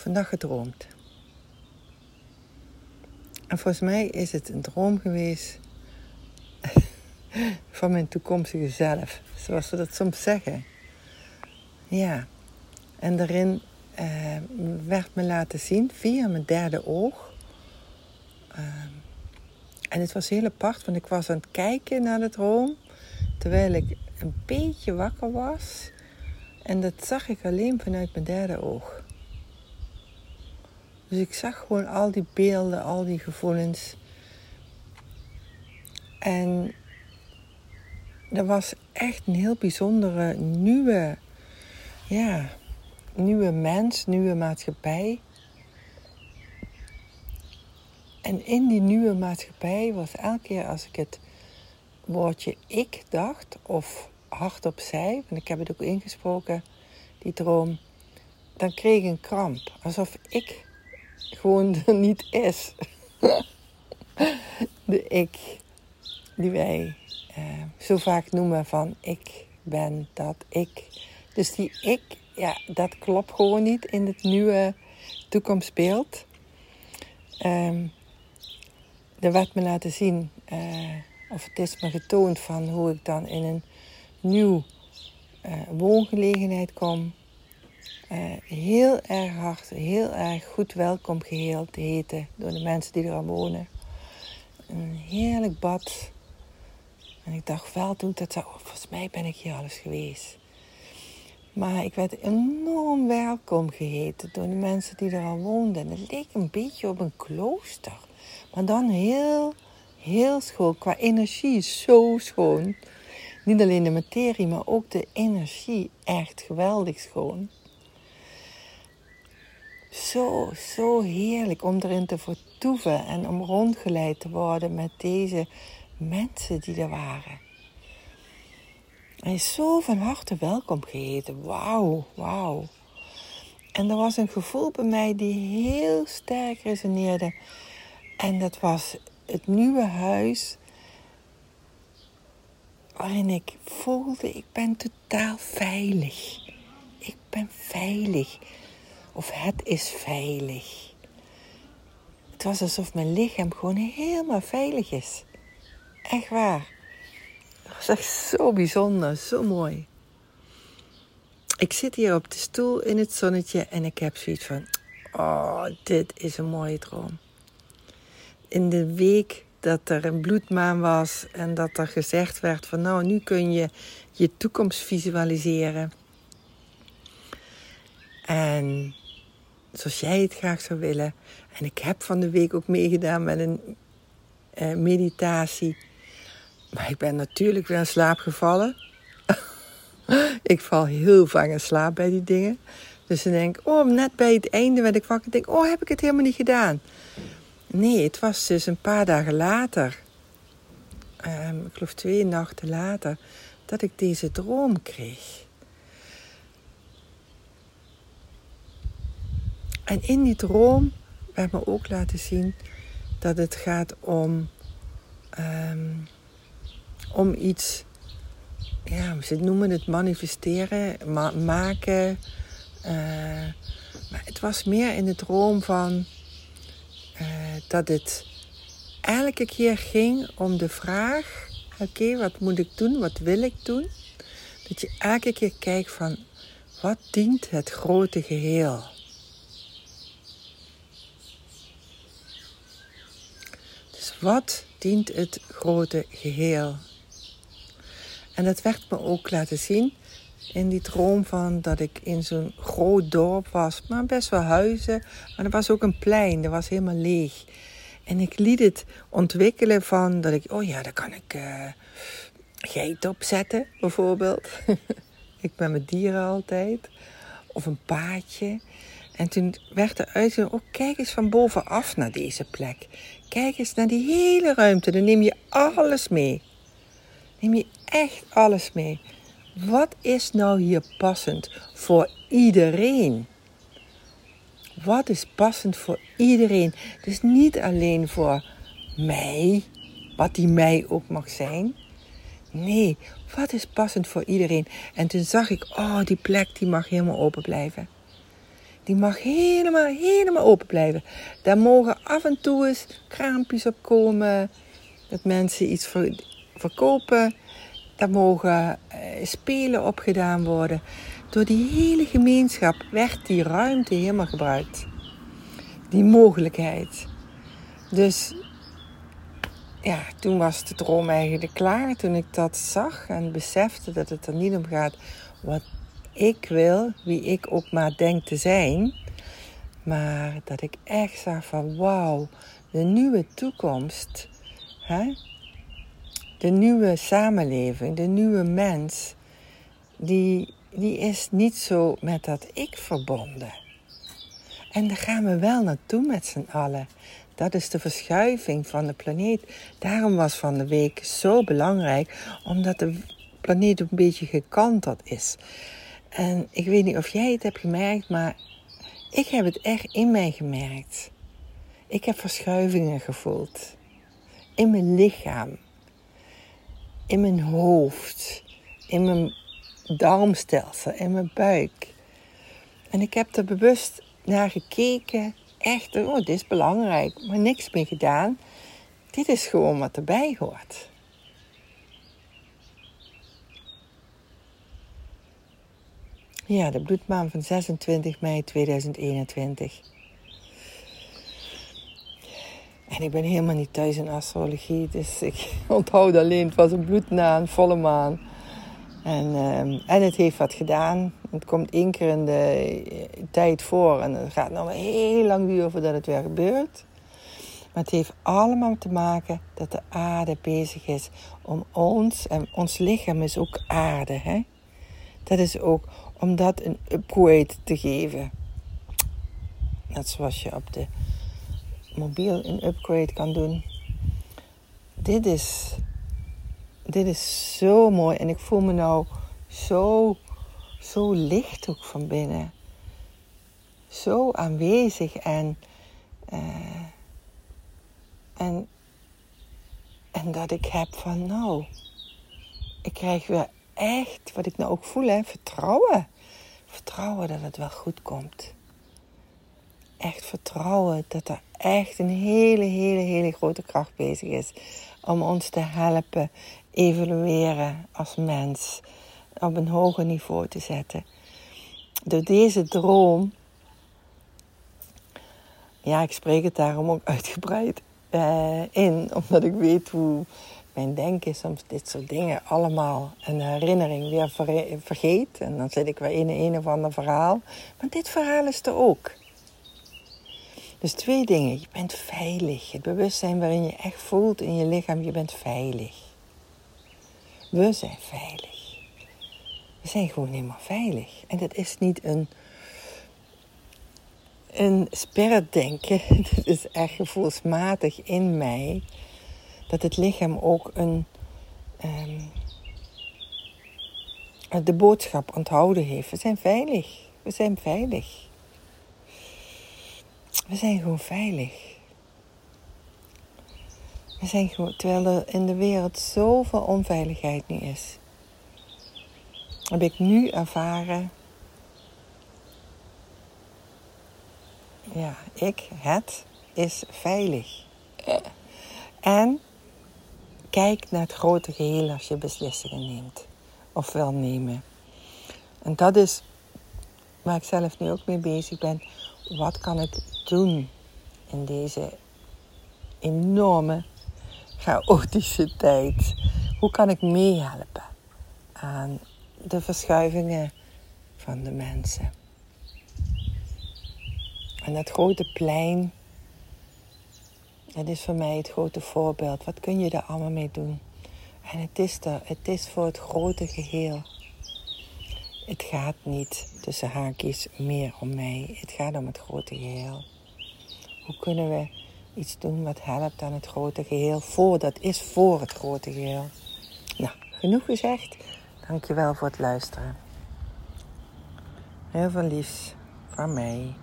vandaag gedroomd. En volgens mij is het een droom geweest van mijn toekomstige zelf, zoals we dat soms zeggen. Ja, en daarin uh, werd me laten zien via mijn derde oog. Uh, en het was heel apart, want ik was aan het kijken naar de droom terwijl ik een beetje wakker was. En dat zag ik alleen vanuit mijn derde oog. Dus ik zag gewoon al die beelden, al die gevoelens. En er was echt een heel bijzondere nieuwe, ja, nieuwe mens, nieuwe maatschappij. En in die nieuwe maatschappij was elke keer als ik het woordje ik dacht of hardop zei, want ik heb het ook ingesproken, die droom, dan kreeg ik een kramp. Alsof ik gewoon niet is. De ik die wij eh, zo vaak noemen van ik ben dat ik. Dus die ik, ja, dat klopt gewoon niet in het nieuwe toekomstbeeld. Um, er werd me laten zien, uh, of het is me getoond van hoe ik dan in een nieuw uh, woongelegenheid kom. Uh, heel erg hard, heel erg goed welkom geheeld te heten door de mensen die er al wonen. Een heerlijk bad. En ik dacht wel toen dat zo, oh, volgens mij ben ik hier alles geweest. Maar ik werd enorm welkom geheten door de mensen die er al woonden. Het leek een beetje op een klooster. Maar dan heel, heel schoon. Qua energie zo schoon. Niet alleen de materie, maar ook de energie. Echt geweldig schoon. Zo, zo heerlijk om erin te vertoeven en om rondgeleid te worden met deze mensen die er waren. Hij is zo van harte welkom geheten. Wauw, wauw. En er was een gevoel bij mij die heel sterk resoneerde. En dat was het nieuwe huis waarin ik voelde, ik ben totaal veilig. Ik ben veilig. Of het is veilig. Het was alsof mijn lichaam gewoon helemaal veilig is. Echt waar. Het was echt zo bijzonder, zo mooi. Ik zit hier op de stoel in het zonnetje en ik heb zoiets van: Oh, dit is een mooie droom. In de week dat er een bloedmaan was en dat er gezegd werd van nou, nu kun je je toekomst visualiseren. En zoals jij het graag zou willen. En ik heb van de week ook meegedaan met een eh, meditatie. Maar ik ben natuurlijk weer in slaap gevallen. ik val heel vaak in slaap bij die dingen. Dus dan denk ik, oh, net bij het einde werd ik wakker. denk, oh, heb ik het helemaal niet gedaan. Nee, het was dus een paar dagen later, um, ik geloof twee nachten later, dat ik deze droom kreeg. En in die droom werd me ook laten zien dat het gaat om, um, om iets, ja, ze noemen het manifesteren, ma maken. Uh, maar het was meer in de droom van uh, dat het elke keer ging om de vraag: oké, wat moet ik doen? Wat wil ik doen? Dat je elke keer kijkt van wat dient het grote geheel? Dus wat dient het grote geheel? En dat werd me ook laten zien in die droom van dat ik in zo'n groot dorp was, maar best wel huizen. Maar er was ook een plein, dat was helemaal leeg. En ik liet het ontwikkelen van dat ik, oh ja, daar kan ik uh, geit op zetten, bijvoorbeeld. ik ben met dieren altijd. Of een paadje. En toen werd er uitgezien, oh kijk eens van bovenaf naar deze plek. Kijk eens naar die hele ruimte, dan neem je alles mee. Neem je echt alles mee. Wat is nou hier passend voor iedereen? Wat is passend voor iedereen? Dus niet alleen voor mij, wat die mij ook mag zijn. Nee, wat is passend voor iedereen? En toen zag ik, oh, die plek die mag helemaal open blijven. Die mag helemaal, helemaal open blijven. Daar mogen af en toe eens kraampjes op komen. Dat mensen iets verkopen. Daar mogen eh, spelen op gedaan worden. Door die hele gemeenschap werd die ruimte helemaal gebruikt. Die mogelijkheid. Dus ja, toen was de droom eigenlijk klaar. Toen ik dat zag en besefte dat het er niet om gaat wat ik wil, wie ik ook maar denk te zijn. Maar dat ik echt zag van wauw, de nieuwe toekomst. Hè? De nieuwe samenleving, de nieuwe mens. Die, die is niet zo met dat ik verbonden. En daar gaan we wel naartoe met z'n allen. Dat is de verschuiving van de planeet. Daarom was van de week zo belangrijk, omdat de planeet een beetje gekanteld is. En ik weet niet of jij het hebt gemerkt, maar ik heb het echt in mij gemerkt. Ik heb verschuivingen gevoeld. In mijn lichaam. In mijn hoofd. In mijn darmstelsel. In mijn buik. En ik heb er bewust naar gekeken. Echt, oh, dit is belangrijk. Maar niks meer gedaan. Dit is gewoon wat erbij hoort. Ja, de bloedmaan van 26 mei 2021. En ik ben helemaal niet thuis in astrologie, dus ik onthoud alleen, het was een bloedmaan, volle maan. En, ehm, en het heeft wat gedaan. Het komt één keer in de tijd voor en het gaat nog heel lang duren voordat het weer gebeurt. Maar het heeft allemaal te maken dat de aarde bezig is om ons, en ons lichaam is ook aarde, hè? Dat is ook om dat een upgrade te geven. Net zoals je op de mobiel een upgrade kan doen. Dit is, dit is zo mooi en ik voel me nou zo, zo licht ook van binnen. Zo aanwezig en, uh, en, en dat ik heb van nou, ik krijg weer echt, wat ik nou ook voel, hè, vertrouwen. Vertrouwen dat het wel goed komt. Echt vertrouwen dat er echt een hele, hele, hele grote kracht bezig is om ons te helpen evolueren als mens op een hoger niveau te zetten. Door deze droom, ja, ik spreek het daarom ook uitgebreid uh, in, omdat ik weet hoe mijn denken soms dit soort dingen allemaal een herinnering weer vergeet. En dan zit ik weer in een of ander verhaal. Maar dit verhaal is er ook. Dus twee dingen. Je bent veilig. Het bewustzijn waarin je echt voelt in je lichaam, je bent veilig. We zijn veilig. We zijn gewoon helemaal veilig. En dat is niet een, een denken. Dat is echt gevoelsmatig in mij dat het lichaam ook een, um, de boodschap onthouden heeft. We zijn veilig. We zijn veilig. We zijn gewoon veilig. We zijn gewoon, terwijl er in de wereld zoveel onveiligheid nu is, heb ik nu ervaren. Ja, ik, het is veilig. En Kijk naar het grote geheel als je beslissingen neemt of wil nemen. En dat is waar ik zelf nu ook mee bezig ben. Wat kan ik doen in deze enorme chaotische tijd? Hoe kan ik meehelpen aan de verschuivingen van de mensen? En dat grote plein dat is voor mij het grote voorbeeld. Wat kun je daar allemaal mee doen? En het is er, het is voor het grote geheel. Het gaat niet tussen haakjes meer om mij. Het gaat om het grote geheel. Hoe kunnen we iets doen wat helpt aan het grote geheel? Voor, dat is voor het grote geheel. Nou, genoeg gezegd. Dankjewel voor het luisteren. Heel veel liefs van mij.